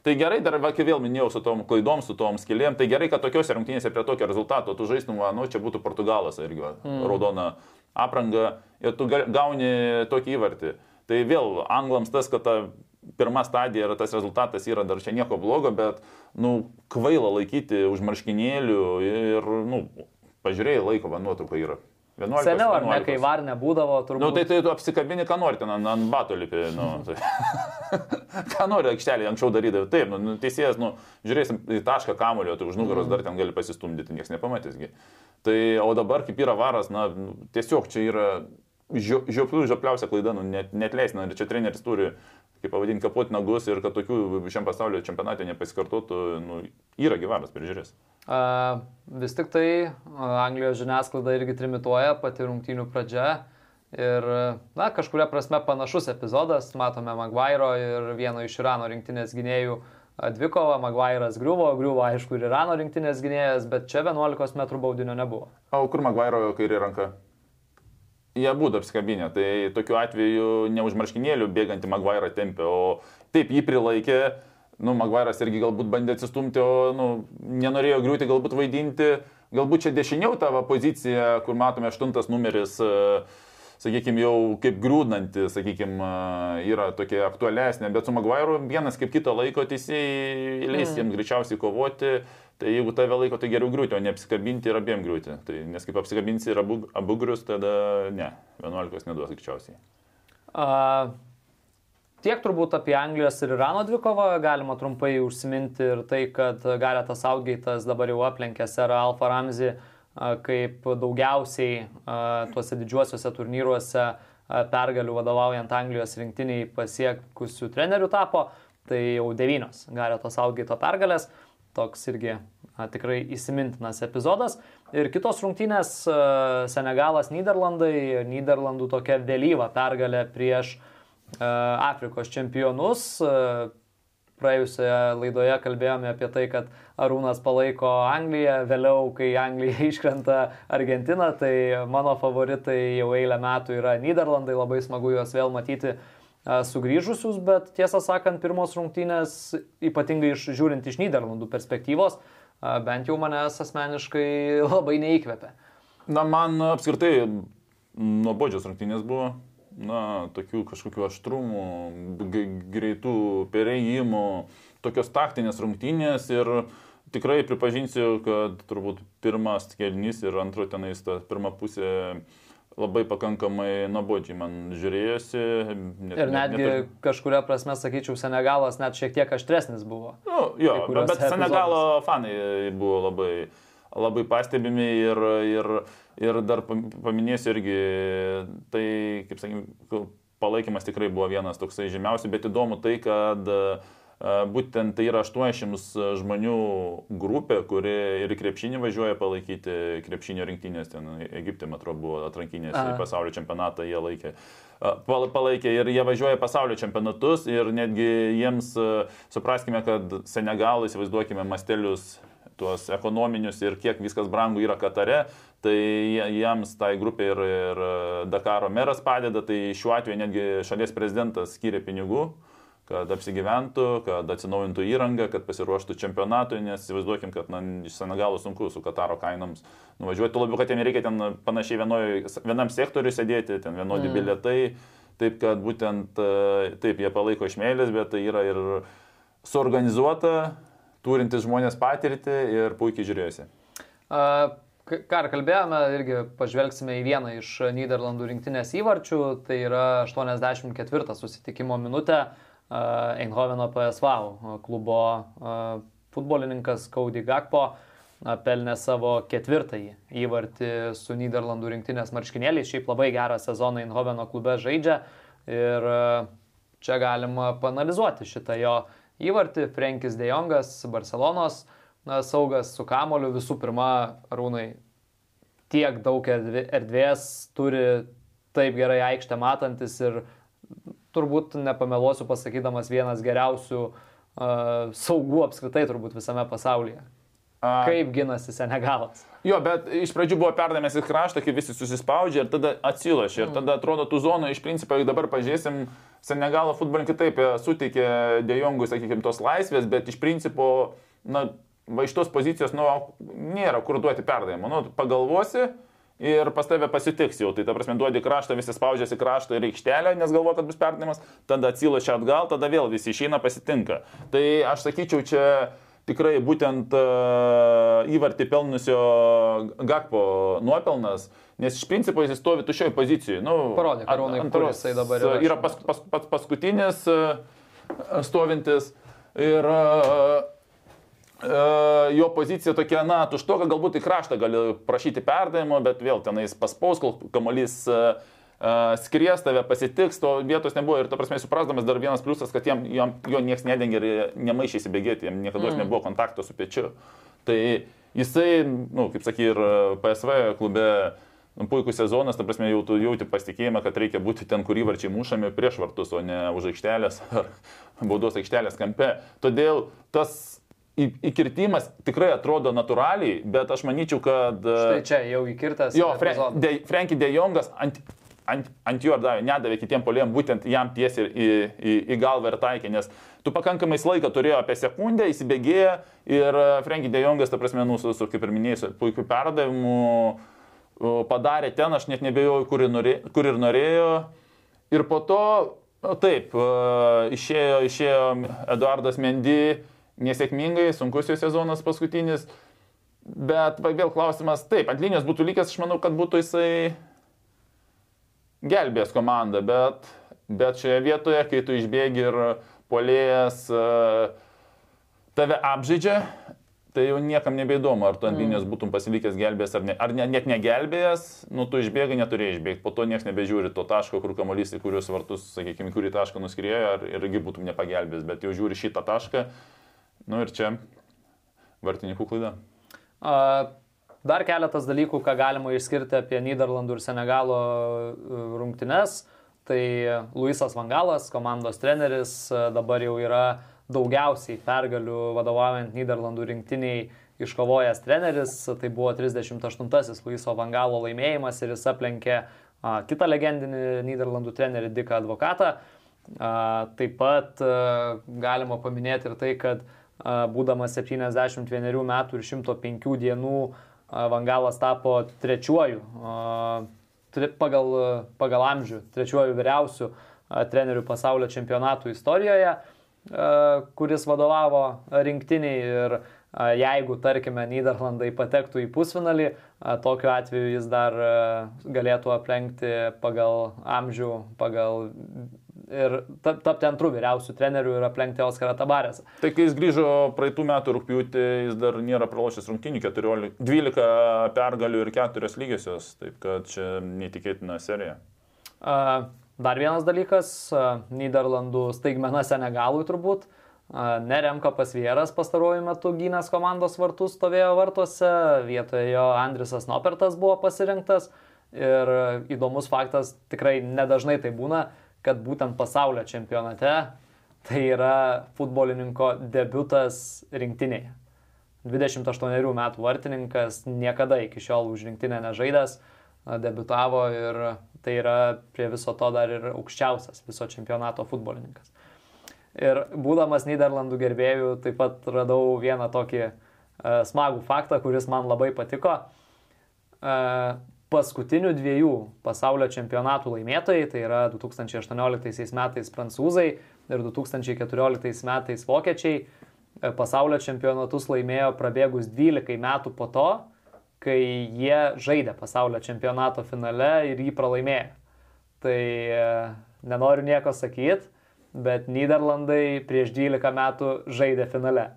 Tai gerai, dar vakar vėl minėjau su tom klaidom, su tom skilėm, tai gerai, kad tokiuose rungtynėse prie tokio rezultato tu žaistum, nu, čia būtų Portugalas irgi, mm. raudona aprangą ir tu gauni tokį įvartį. Tai vėl anglams tas, kad ta pirma stadija ir tas rezultatas yra dar čia nieko blogo, bet, nu, kvaila laikyti už marškinėlių ir, nu, pažiūrėjai laiko, va, nuotrauka yra. 11, Seniau, ar 11. ne, kai var nebūdavo, turbūt. Na, nu, tai, tai tu apsikabini, ką nori, ten ant, ant bato lipi. Nu, tai. ką nori, aikštelį anksčiau darydavai. Taip, nu, nu, teisėjas, nu, žiūrėsim į tašką kamulio, tai už nugaros mm. dar ten gali pasistumdyti, niekas nepamatysgi. Tai, o dabar, kaip yra varas, na, tiesiog čia yra žio- žioplių žiopliausia klaida, nu, net, net leisina, ir čia treneris turi, kaip pavadinti, kapoti nagus ir kad tokių šiam pasaulio čempionate nepasikartotų, nu, yra gyvaras prižiūrės. A, vis tik tai a, Anglijos žiniasklaida irgi trimituoja pati rungtynių pradžia. Ir, na, kažkuria prasme panašus epizodas. Matome Maguire ir vieno iš Irano rinktinės gynėjų dvikovą. Maguire'as griuvo, griuvo aišku ir Irano rinktinės gynėjas, bet čia 11 m baudinio nebuvo. O kur Maguire kairė ranka? Jie būtų apsikabinę, tai tokiu atveju neužmarškinėlių bėgantį Maguire tempė, o taip jį prilaikė, nu, Maguire'as irgi galbūt bandė atsistumti, o nu, nenorėjo griūti, galbūt vaidinti, galbūt čia dešiniau tavo pozicija, kur matome aštuntas numeris, sakykime, jau kaip griūnanti, sakykime, yra tokia aktualesnė, bet su Maguire'u vienas kaip kito laiko teisėjai leis jiems greičiausiai kovoti. Tai jeigu tave laiko, tai geriau griūti, o ne apsikabinti ir abiem griūti. Tai, nes kaip apsikabinsi ir abu, abu grius, tada ne, 11 neduos greičiausiai. A, tiek turbūt apie Anglijos ir Irano dvikovą galima trumpai užsiminti ir tai, kad Garetas Outgate'as dabar jau aplenkė Serą Alfa Ramsey a, kaip daugiausiai a, tuose didžiuosiuose turnyruose a, pergalių vadovaujant Anglijos rinktiniai pasiekusių trenerių tapo. Tai jau devynios Garetos Outgate'o pergalės toks irgi a, tikrai įsimintinas epizodas. Ir kitos rungtynės a, Senegalas, Niderlandai, Niderlandų tokia vėlyva pergalė prieš a, Afrikos čempionus. A, Praėjusioje laidoje kalbėjome apie tai, kad Arūnas palaiko Angliją, vėliau, kai Anglija iškrenta Argentiną, tai mano favoritai jau eilę metų yra Niderlandai, labai smagu juos vėl matyti sugrįžusius, bet tiesą sakant, pirmos rungtynės, ypatingai iš, žiūrint iš Niderlandų perspektyvos, bent jau manęs asmeniškai labai neįkvėpė. Na, man apskritai nuobodžios rungtynės buvo, na, tokių kažkokių aštrumų, greitų perėjimų, tokios taktinės rungtynės ir tikrai pripažinsiu, kad turbūt pirmas kelnys ir antro tenais ta pirma pusė labai pakankamai nuobodžiai man žiūrėjosi. Net, ir netgi net, net... kažkuria prasme, sakyčiau, Senegalas net šiek tiek aštresnis buvo. Nu, jo, bet epizodus. Senegalo fanai buvo labai, labai pastebimi ir, ir, ir dar paminėsiu irgi, tai, kaip sakykime, palaikymas tikrai buvo vienas toksai žymiausių, bet įdomu tai, kad uh, Būtent tai yra 800 žmonių grupė, kuri ir krepšinį važiuoja palaikyti krepšinio rinktinės, ten Egipte, man atrodo, buvo atrankinės į pasaulio čempionatą, jie laikė. Palaikė ir jie važiuoja pasaulio čempionatus ir netgi jiems, supraskime, kad Senegalą, įsivaizduokime, mastelius tuos ekonominius ir kiek viskas brangu yra Katare, tai jiems tai grupė ir, ir Dakaro meras padeda, tai šiuo atveju netgi šalies prezidentas skiria pinigų kad apsigyventų, kad atsinaujintų įrangą, kad pasiruoštų čempionatui, nes įsivaizduokim, kad na, iš Senegalo sunku su Kataro kainoms nuvažiuoti, labiau, kad jiem reikia ten panašiai vienoj, vienam sektoriui sėdėti, ten vienodi mm. bilietai, taip kad būtent taip jie palaiko iš meilės, bet tai yra ir suorganizuota, turintis žmonės patirtį ir puikiai žiūrėjusi. Uh. Ką ir kalbėjome, irgi pažvelgsime į vieną iš Niderlandų rinktinės įvarčių, tai yra 84 susitikimo minutė. Eindhoveno PSV klubo futbolininkas Kaudy Gakpo pelnė savo ketvirtąjį įvartį su Niderlandų rinktinės marškinėliais. Šiaip labai gerą sezoną Eindhoveno klube žaidžia ir čia galima panalizuoti šitą jo įvartį. Frankis De Jongas, Barcelonos na, saugas su kamoliu visų pirma, Arūnai, tiek daug erdvės turi taip gerai aikštę matantis ir turbūt nepameluosiu pasakydamas vienas geriausių uh, saugų apskritai turbūt visame pasaulyje. A... Kaip ginasi Senegalas? Jo, bet iš pradžių buvo perdamės į kraštą, kai visi susispaudžia ir tada atsilošia. Ir tada atrodo tų zonų iš principo, jeigu dabar pažiūrėsim, Senegalo futbolininkai taip e, suteikė dėjongui, sakykime, tos laisvės, bet iš principo, na, va iš tos pozicijos, nu, nėra kur duoti perdavimą. Nu, pagalvosi, ir pas tave pasitiks jau. Tai ta prasme, duodi kraštą, visi spaudžiasi kraštą ir aikštelę, nes galvo, kad bus perdavimas, tada atsilošia atgal, tada vėl visi išeina pasitinka. Tai aš sakyčiau, čia tikrai būtent uh, įvartį pelnusio Gakpo nuopelnas, nes iš principo jis stovi tušioje pozicijoje. Nu, Parodė, Karūnai, kur jisai dabar yra. Yra pas, pas, pas, paskutinis uh, stovintis ir uh, jo pozicija tokia, na, tuštoka, galbūt į kraštą gali prašyti perdavimo, bet vėl tenais paspaus, kol kamuolys uh, skries tave pasitiks, to vietos nebuvo ir, ta prasme, suprasdamas dar vienas pliusas, kad jam, jam, jo niekas nedengė ir nemaišė įsibėgėti, jam niekada mm. nebuvo kontakto su pečiu. Tai jisai, nu, kaip sakė, ir PSV klube nu, puikus sezonas, ta prasme, jau tu jauti pasitikėjimą, kad reikia būti ten, kur įvarčiai mušami prieš vartus, o ne už aikštelės ar baudos aikštelės kampe. Todėl tas įkirtimas tikrai atrodo natūraliai, bet aš manyčiau, kad... Štai čia jau įkirtas. Jo, Fre de, Frankie De Jongas ant, ant, ant jo davė, nedavė kitiem poliem, būtent jam tiesiai į, į, į galvą ir taikė, nes tu pakankamai laiką turėjo apie sekundę, įsibėgėjo ir Frankie De Jongas, ta prasme, nu, su, su kaip ir minėjau, puikiu perdavimu padarė ten, aš net nebejau, kur, norė, kur ir norėjo. Ir po to, taip, išėjo, išėjo Eduardas Mendy nesėkmingai, sunkus jo sezonas paskutinis. Bet vėl klausimas, taip, ant linijos būtų likęs, aš manau, kad būtų jisai gelbės komandą, bet, bet šioje vietoje, kai tu išbėgi ir polėjas tave apžaidžia, tai jau niekam nebeįdomu, ar tu ant mm. linijos būtum pasilikęs gelbėjęs ar, ne, ar ne, net negelbėjęs, nu tu išbėgai, neturėjai išbėgti, po to niekas nebežiūri to taško, kur kamuolys į kuriuos vartus, sakykime, kurį tašką nuskriejo, ar irgi būtum nepagelbėjęs, bet jau žiūri šitą tašką, nu ir čia vartininkų klaida. Dar keletas dalykų, ką galima išskirti apie Niderlandų ir Senegalo rungtynes. Tai Luisas Vangalas, komandos treneris, dabar jau yra daugiausiai pergalių vadovaujant Niderlandų rinktiniai iškovojęs treneris. Tai buvo 38-asis Luiso Vangalo laimėjimas ir jis aplenkė a, kitą legendinį Niderlandų trenerį Diką Advokatą. A, taip pat a, galima paminėti ir tai, kad a, būdamas 71 metų ir 105 dienų Vangalas tapo trečiuoju pagal, pagal amžių, trečiuoju vyriausiu trenerių pasaulio čempionatų istorijoje. Kuris vadovavo rinktiniai ir jeigu, tarkime, Niderlandai patektų į pusfinalį, tokiu atveju jis dar galėtų aplenkti pagal amžių, pagal ir tapti antrų vyriausių trenerių ir aplenkti Oskarą Tabarėsą. Tai kai jis grįžo praeitų metų rūpjūtį, jis dar nėra pralošęs rungtinių 14, 12 pergalių ir 4 lygiosios, taip kad čia neįtikėtina serija. Dar vienas dalykas, Niderlandų staigmena Senegalui turbūt. Neremka pasvieras pastaruoju metu gynęs komandos vartus stovėjo vartuose, vietoje jo Andrisas Nopertas buvo pasirinktas. Ir įdomus faktas, tikrai nedažnai tai būna, kad būtent pasaulio čempionate tai yra futbolininko debutas rinktinėje. 28 metų vartininkas niekada iki šiol už rinktinę nežaidęs, debutavo ir tai yra prie viso to dar ir aukščiausias viso čempionato futbolininkas. Ir būdamas Niderlandų gerbėjų, taip pat radau vieną tokį uh, smagų faktą, kuris man labai patiko. Uh, paskutinių dviejų pasaulio čempionatų laimėtojai, tai yra 2018 metais prancūzai ir 2014 metais vokiečiai, pasaulio čempionatus laimėjo prabėgus 12 metų po to, kai jie žaidė pasaulio čempionato finale ir jį pralaimėjo. Tai e, nenoriu nieko sakyti, bet Niderlandai prieš 12 metų žaidė finale.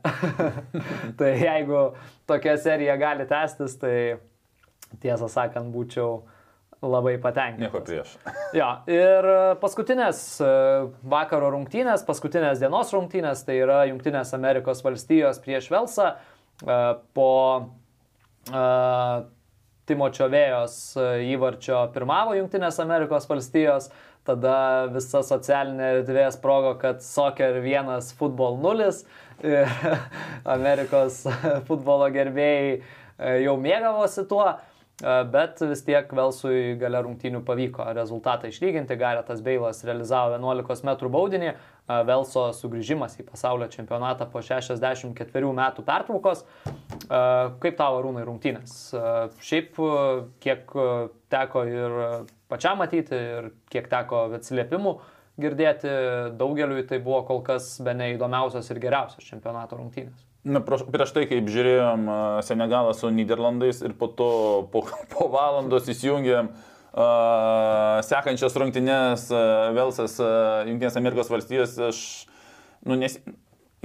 tai jeigu tokia serija gali tęstis, tai tiesą sakant, būčiau labai patenkintas. Nieko prieš. jo, ir paskutinės e, vakaro rungtynės, paskutinės dienos rungtynės, tai yra Junktinės Amerikos valstijos prieš Velsą. E, po Timočio Vėjos įvarčio pirmavo Junktinės Amerikos valstijos, tada visa socialinė erdvė sprogo, kad soccer 1, futbol 0, Amerikos futbolo gerbėjai jau mėgavosi tuo. Bet vis tiek Velsui gale rungtynių pavyko rezultatą išlyginti. Garetas Beilas realizavo 11 m baudinį. Velso sugrįžimas į pasaulio čempionatą po 64 metų pertraukos. Kaip tavo rūnai rungtynės? Šiaip kiek teko ir pačiam matyti, ir kiek teko atsiliepimų girdėti, daugeliui tai buvo kol kas be neįdomiausios ir geriausios čempionato rungtynės. Na, prieš tai, kaip žiūrėjom Senegalą su Niderlandais ir po to po, po valandos įsijungėm uh, sekančias rungtynės uh, Velsas, uh, Junktinės Amerikos valstijos, aš, nu, nes,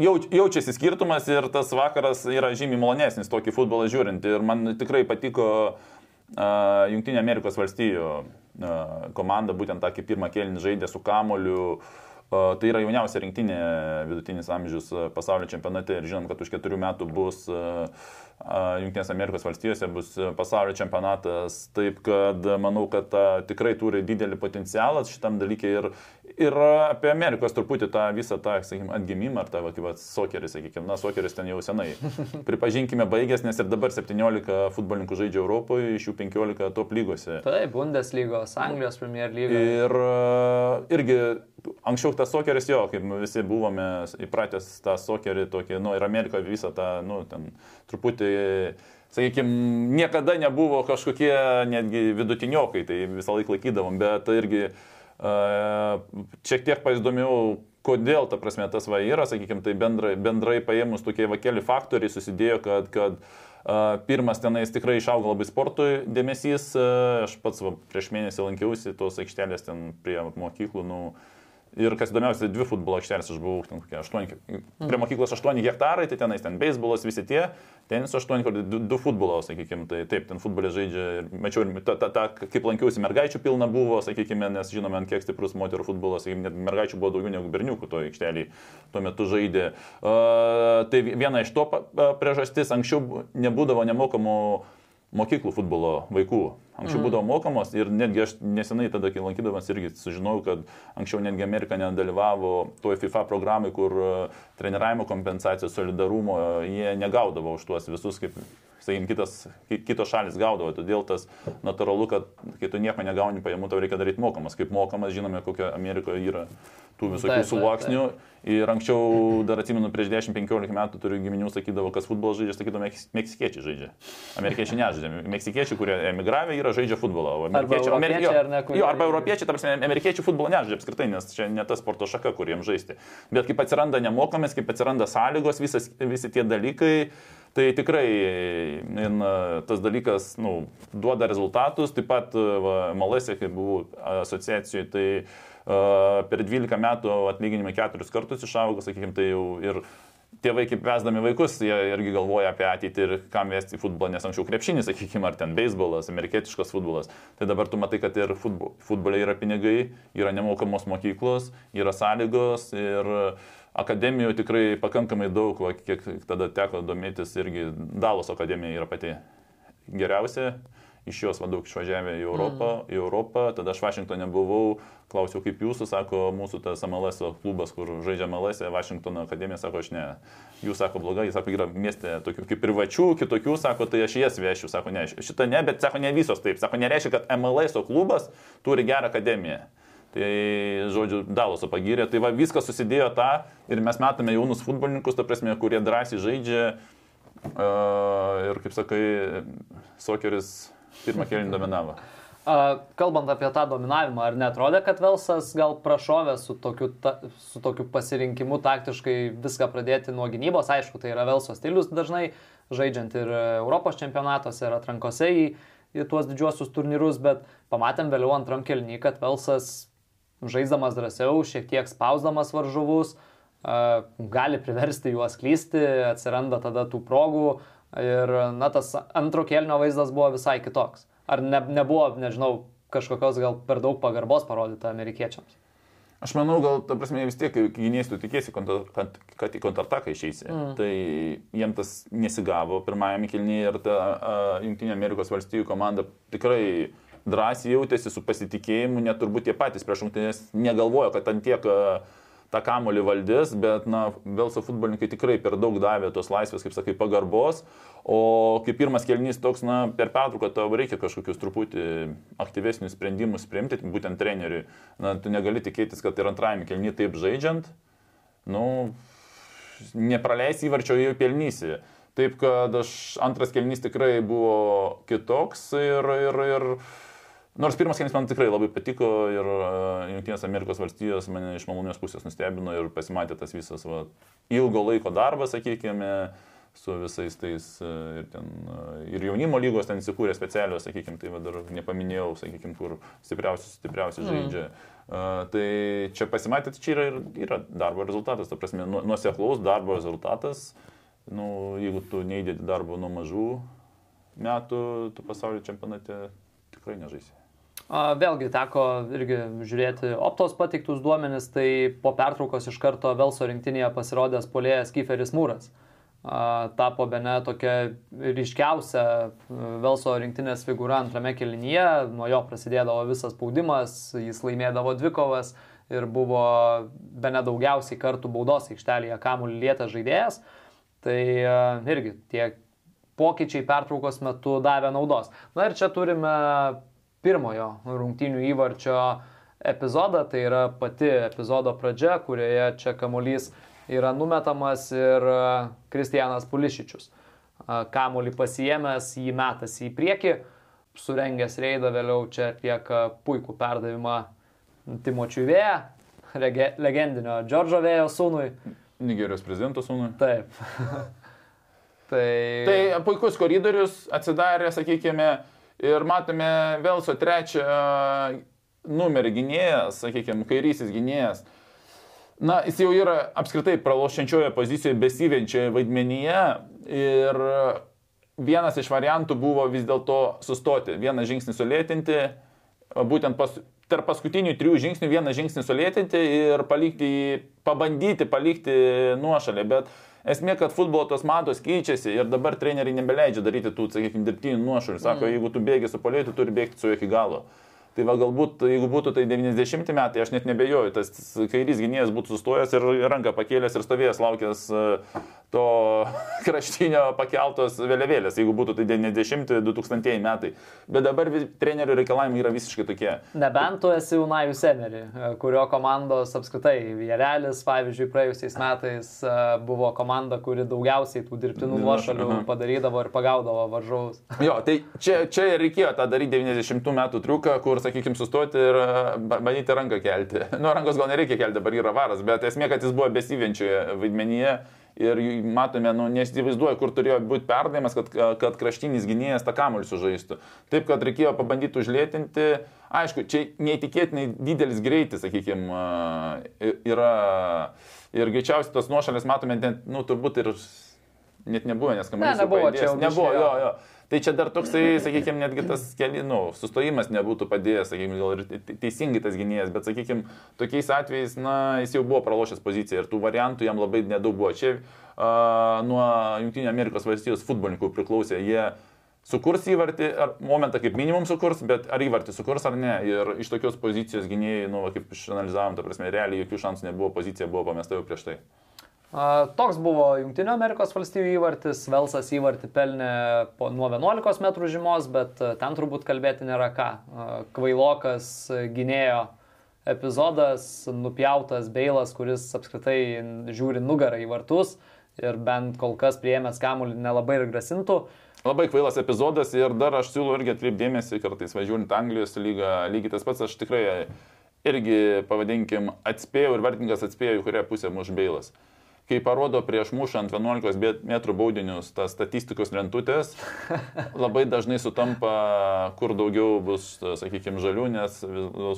jauč, jaučiasi skirtumas ir tas vakaras yra žymiai malonesnis tokį futbolą žiūrint. Ir man tikrai patiko uh, Junktinė Amerikos valstijų komanda būtent tą kaip pirmą kėlinį žaidė su kamoliu. Tai yra jauniausia rinktinė vidutinis amžius pasaulio čempionate ir žinom, kad už keturių metų bus Junktinės Amerikos valstijose bus pasaulio čempionatas, taip kad manau, kad tikrai turi didelį potencialą šitam dalykui ir, ir apie Amerikos truputį tą visą tą, sakykime, atgimimą ar tą, kaip sokeris, sakykime, na, sokeris ten jau senai. Pripažinkime, baigęs, nes ir dabar 17 futbolininkų žaidžia Europoje, iš jų 15 top lygose. Taip, Bundeslygos, Anglijos Premier lygos. Ir irgi anksčiau tas sokeris jo, kaip visi buvome įpratęs tą sokerį tokį, nu ir Amerikoje visą tą, nu, ten truputį sakykime, niekada nebuvo kažkokie netgi vidutiniokai, tai visą laiką laikydavom, bet irgi šiek tiek pasidomėjau, kodėl, ta prasme, tas va yra, sakykime, tai bendrai, bendrai paėmus tokie va keli faktoriai susidėjo, kad, kad pirmas tenais tikrai išaugo labai sportui dėmesys, aš pats va, prieš mėnesį lankiausi tos aikštelės ten prie mokyklų, nu, uh, Ir kas įdomiausia, dvi futbolo aikštelės aš buvau, ten kokie 8, prie mokyklos 8 hektarai, tai tenais ten beisbolas, visi tie, tenis 8, kur 2 futbolo, sakykime, tai taip, ten futbolė žaidžia, ir mačiau, ta, ta, ta, kaip lankiausi, mergaičių pilna buvo, sakykime, nes žinome, ant kiek stiprus moterų futbolas, sakykime, net mergaičių buvo daugiau negu berniukų to aikštelį tuo metu žaidė. Uh, tai viena iš to priežastis, anksčiau nebūdavo nemokamų mokyklų futbolo vaikų. Anksčiau mm. būdavo mokamos ir netgi aš nesenai tada, kai lankydamas, irgi sužinojau, kad anksčiau netgi Amerika nedalyvavo toje FIFA programai, kur e, treniravimo kompensacijos solidarumo jie negaudavo už tuos visus, kaip, sakykime, kitas, kitos šalis gaudavo. Todėl tas natūralu, kad kai tu nieko negauni pajamų, tau reikia daryti mokamas. Kaip mokamas, žinome, kokia Amerikoje yra tų visokių sluoksnių. Ir anksčiau, dar atsimenu, prieš 10-15 metų turiu giminių, sakydavo, kas futbolą žaidžia, sakydavo, meksikiečiai žaidžia. Amerikiečiai nežaidžia. Meksikiečiai, kurie emigravę yra, žaidžia futbolą. Amerikiečiai, arba europiečiai, ar ne, kurie... jo, arba europiečiai, tarsi amerikiečiai futbolą nežaidžia apskritai, nes čia ne ta sporto šaka, kuriems žaisti. Bet kaip atsiranda nemokamas, kaip atsiranda sąlygos, visas, visi tie dalykai, Tai tikrai in, tas dalykas nu, duoda rezultatus. Taip pat Malesė, kai buvau asociacijoje, tai per 12 metų atlyginimai keturis kartus išaugo, sakykime, tai jau ir tėvai kaip vesdami vaikus, jie irgi galvoja apie ateitį ir kam vesti futbolą, nes anksčiau krepšinis, sakykime, ar ten beisbolas, amerikietiškas futbolas. Tai dabar tu matai, kad ir futbole yra pinigai, yra nemokamos mokyklos, yra sąlygos ir akademijų tikrai pakankamai daug, va, kiek tada teko domėtis, irgi Dalos akademija yra pati geriausia iš jos va daug išvažiavę į Europą, mm. į Europą, tada aš Vašingtonė buvau, klausiau kaip jūsų, sako, mūsų tas MLS klubas, kur žaidžia MLS, Vašingtono akademija, sako, aš ne. Jūs sako blogai, jis sako, yra mieste tokių kaip privačių, kitokių, sako, tai aš jas vešiu, sako, ne, šitą ne, bet sako, ne visos taip, sako, nereiškia, kad MLS klubas turi gerą akademiją. Tai, žodžiu, Daloso pagyrė. Tai va, viskas susidėjo tą ir mes matome jaunus futbolininkus, ta prasme, kurie drąsiai žaidžia. Uh, ir, kaip sakai, sokeris pirmą kėlinį dominavo. Kalbant apie tą dominavimą, ar netrodė, kad Velsas gal prašovė su tokiu, ta, su tokiu pasirinkimu taktiškai viską pradėti nuo gynybos? Aišku, tai yra Velso stilius dažnai, žaidžiant ir Europos čempionatuose, ir atrankose į, į tuos didžiuosius turnyrus, bet pamatėm vėliau antram kelnį, kad Velsas žaisdamas drąsiau, šiek tiek spausdamas varžovus, gali priversti juos klysti, atsiranda tada tų progų, Ir, na, tas antro kelnio vaizdas buvo visai kitoks. Ar ne, nebuvo, nežinau, kažkokios gal per daug pagarbos parodyta amerikiečiams? Aš manau, gal, ta prasme, vis tiek, kai gynėjai tu tikėsi, kad, kad į kontrataką išeisi, mm. tai jiem tas nesigavo pirmajame kilnyje ir ta Junktinė Amerikos valstybių komanda tikrai drąsiai jautėsi su pasitikėjimu, net turbūt tie patys prieš rungtynės negalvojo, kad ant tiek uh, tą kamolį valdys, bet, na, Velso futbolininkai tikrai per daug davė tos laisvės, kaip sakai, pagarbos, o kaip pirmas kelnys toks, na, per pertrauką tau reikia kažkokius truputį aktyvesnius sprendimus priimti, būtent treneriui. Na, tu negali tikėtis, kad ir antrajame kelny taip žaidžiant, nu, nepraleisi įvarčio jau pelnysi. Taip kad aš antras kelnys tikrai buvo kitoks ir, ir, ir Nors pirmas kėlinys man tikrai labai patiko ir uh, Junktinės Amerikos valstijos mane iš malonios pusės nustebino ir pasimatė tas visas va, ilgo laiko darbas, sakykime, su visais tais uh, ir, ten, uh, ir jaunimo lygos ten įsikūrė specialios, sakykime, tai va, dar nepaminėjau, sakykime, kur stipriausius, stipriausius mm. žaidžia. Uh, tai čia pasimatė, tai čia yra, yra darbo rezultatas, ta prasme, nu, nuoseklaus darbo rezultatas. Nu, jeigu tu neįdėti darbo nuo mažų metų, tu pasaulio čempionate tikrai nežaisi. Vėlgi teko irgi žiūrėti optos pateiktus duomenis, tai po pertraukos iš karto Velso rinktinėje pasirodęs polėjas Kiferis Mūras. Tapo be ne tokia ryškiausia Velso rinktinės figūra antrame kelinyje, nuo jo prasidėdavo visas spaudimas, jis laimėdavo dvikovas ir buvo be ne daugiausiai kartų baudos aikštelėje kamuolį lietęs žaidėjas. Tai irgi tie pokyčiai pertraukos metu davė naudos. Na ir čia turime pirmojo rungtinių įvarčio epizodą, tai yra pati epizodo pradžia, kurioje čia kamuolys yra numetamas ir e, Kristijanas Pulišičius. E, kamuolį pasijėmęs, jį metas į priekį, surengęs reidą vėliau čia atlieka puikų perdavimą Timočiui Vėja, legendinio Džordžo Vėjo sūnui. Nigerijos prezidento sūnui. Taip. tai... tai puikus koridorius atsidarė, sakykime, Ir matome Velso trečią numerį gynėjas, sakykime, kairysis gynėjas. Na, jis jau yra apskritai pralošiančioje pozicijoje, besivenčioje vaidmenyje. Ir vienas iš variantų buvo vis dėlto sustoti, vieną žingsnį sulėtinti, būtent pas, tarp paskutinių trijų žingsnių vieną žingsnį sulėtinti ir palikti, pabandyti palikti nuošalę. Bet Esmė, kad futbolo tos matos keičiasi ir dabar treneriai nebeleidžia daryti tų, sakykime, dirbtinių nuošalių. Sako, mm. jeigu tu bėgi su polėju, tu turi bėgti su juo iki galo. Tai va galbūt, jeigu būtų tai 90 metai, aš net nebejoju, tas kairys gynėjas būtų sustojęs ir ranką pakėlęs ir stovėjęs laukęs to kraštinio pakeltos vėliavėlės, jeigu būtų tai 90-2000 metai. Bet dabar trenerių reikalavimai yra visiškai tokie. Nebent tu esi Unajus Emery, kurio komandos apskritai, Vėrelis, pavyzdžiui, praėjusiais metais e, buvo komanda, kuri daugiausiai tų dirbtinų nuošalių padarydavo ir pagaudavo varžovus. Jo, tai čia, čia reikėjo tą daryti 90 metų triuką, kur, sakykime, sustoti ir e, bandyti ranką kelti. Nu, rankos gal nereikia kelti, dabar yra varas, bet esmė, kad jis buvo besivenčioje vaidmenyje ir matome, nu, nesivaizduoju, kur turėjo būti perdavimas, kad, kad kraštinis gynėjas tą kamuolį sužaistų. Taip, kad reikėjo pabandyti užlėtinti. Aišku, čia neįtikėtinai didelis greitis, sakykime, yra. Ir greičiausiai tos nuošalės matome, net, nu, turbūt ir net nebuvo, nes kamuolys ne, nebuvo. Čia nebuvo, jo, jo. Tai čia dar toksai, sakykime, netgi tas keli, nu, sustojimas nebūtų padėjęs, sakykime, gal ir teisingai tas gynėjas, bet, sakykime, tokiais atvejais, na, jis jau buvo pralošęs poziciją ir tų variantų jam labai nedaug buvo. Čia uh, nuo Junktinio Amerikos valstijos futbolininkų priklausė, jie sukurs įvartį, ar momentą kaip minimum sukurs, bet ar įvartį sukurs ar ne. Ir iš tokios pozicijos gynėjai, nu, kaip išanalizavom, ta prasme, realiai jokių šansų nebuvo, pozicija buvo pamesta jau prieš tai. Toks buvo Junktinio Amerikos valstybių įvartis, Velsas įvartį pelnė po, nuo 11 m žymos, bet ten turbūt kalbėti nėra ką. Kvailokas gynėjo epizodas, nupjautas Beilas, kuris apskritai žiūri nugarą į vartus ir bent kol kas prieėmęs kamuolį nelabai ir grasintų. Labai kvailas epizodas ir dar aš siūlau irgi atkreipdėmėsi kartais važiuojant Anglijos lygą, lygiai tas pats aš tikrai irgi, pavadinkim, atspėjau ir vertininkas atspėjo, į kurią pusę muš Beilas kai parodo prieš mušant 11 metrų baudinius tas statistikos lentutės, labai dažnai sutampa, kur daugiau bus, sakykime, žalių, nes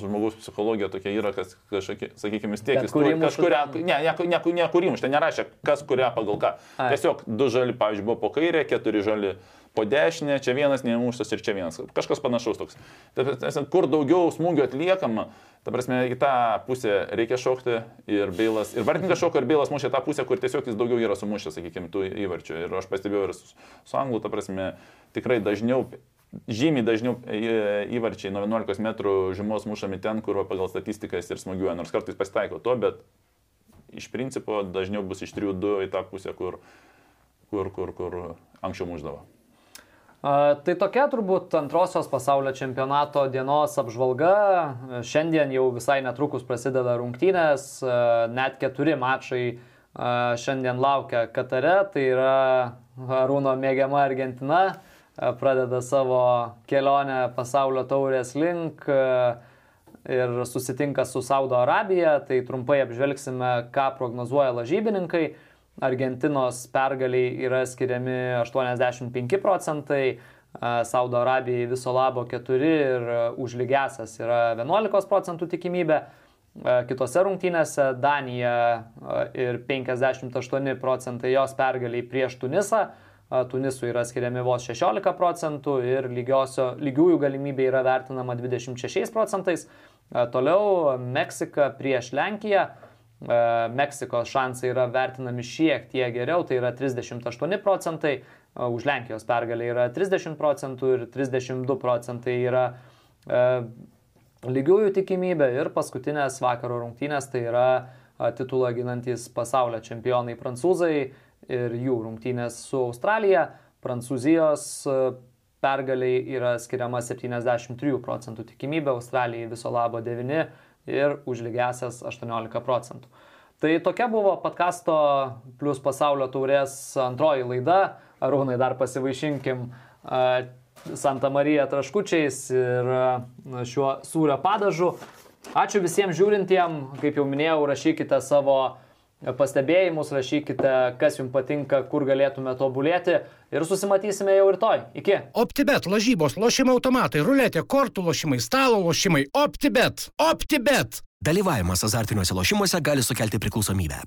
žmogaus psichologija tokia yra, kas, sakykime, vis tiek jis turi kažkuria, ne, ne, ne, ne kūrimus, ten nerašė, kas kurią pagal ką. Ai. Tiesiog du žali, pavyzdžiui, buvo po kairę, keturi žali po dešinę, čia vienas nemuštas ir čia vienas. Kažkas panašaus toks. Tai, kur daugiau smūgių atliekama, Ta prasme, į tą pusę reikia šokti ir Beilas, ir Vartininkas šoka ir Beilas mušė tą pusę, kur tiesiog jis daugiau yra sumušęs, sakykime, tų įvarčių. Ir aš pastebėjau ir su, su Anglu, ta prasme, tikrai dažniau, žymiai dažniau įvarčiai nuo 11 metrų žymos mušami ten, kur pagal statistiką jis ir smūgiuoja, nors kartais pasitaiko to, bet iš principo dažniau bus iš 3-2 į tą pusę, kur, kur, kur, kur anksčiau muždavo. Tai tokia turbūt antrosios pasaulio čempionato dienos apžvalga. Šiandien jau visai netrukus prasideda rungtynės, net keturi mačai šiandien laukia Katare, tai yra Arūno mėgiama Argentina, pradeda savo kelionę pasaulio taurės link ir susitinka su Saudo Arabija, tai trumpai apžvelgsime, ką prognozuoja lažybininkai. Argentinos pergaliai yra skiriami 85 procentai, Saudo Arabijai viso labo 4 ir už lygiasias yra 11 procentų tikimybė. Kitose rungtynėse Danija ir 58 procentai jos pergaliai prieš Tunisą, Tunisui yra skiriami vos 16 procentų ir lygiosio, lygiųjų galimybė yra vertinama 26 procentais. Toliau Meksika prieš Lenkiją. Meksikos šansai yra vertinami šiek tiek geriau, tai yra 38 procentai, už Lenkijos pergalę yra 30 procentų ir 32 procentai yra lygiųjų tikimybė ir paskutinės vakaro rungtynės tai yra titulą ginantis pasaulio čempionai prancūzai ir jų rungtynės su Australija. Prancūzijos pergaliai yra skiriama 73 procentų tikimybė, Australijai viso labo 9 ir už lygiasias 18 procentų. Tai tokia buvo podkasto plus pasaulio taurės antroji laida. Arūnai dar pasivaišinkim Santa Marija traškučiais ir šiuo sūrio padažu. Ačiū visiems žiūrintiem, kaip jau minėjau, rašykite savo pastebėjimus, rašykite, kas jums patinka, kur galėtume tobulėti ir susimatysime jau rytoj. Iki. OptiBet, lažybos, lošimo automatai, ruletė, kortų lošimai, stalo lošimai. OptiBet, OptiBet. Dalyvavimas azartiniuose lošimuose gali sukelti priklausomybę.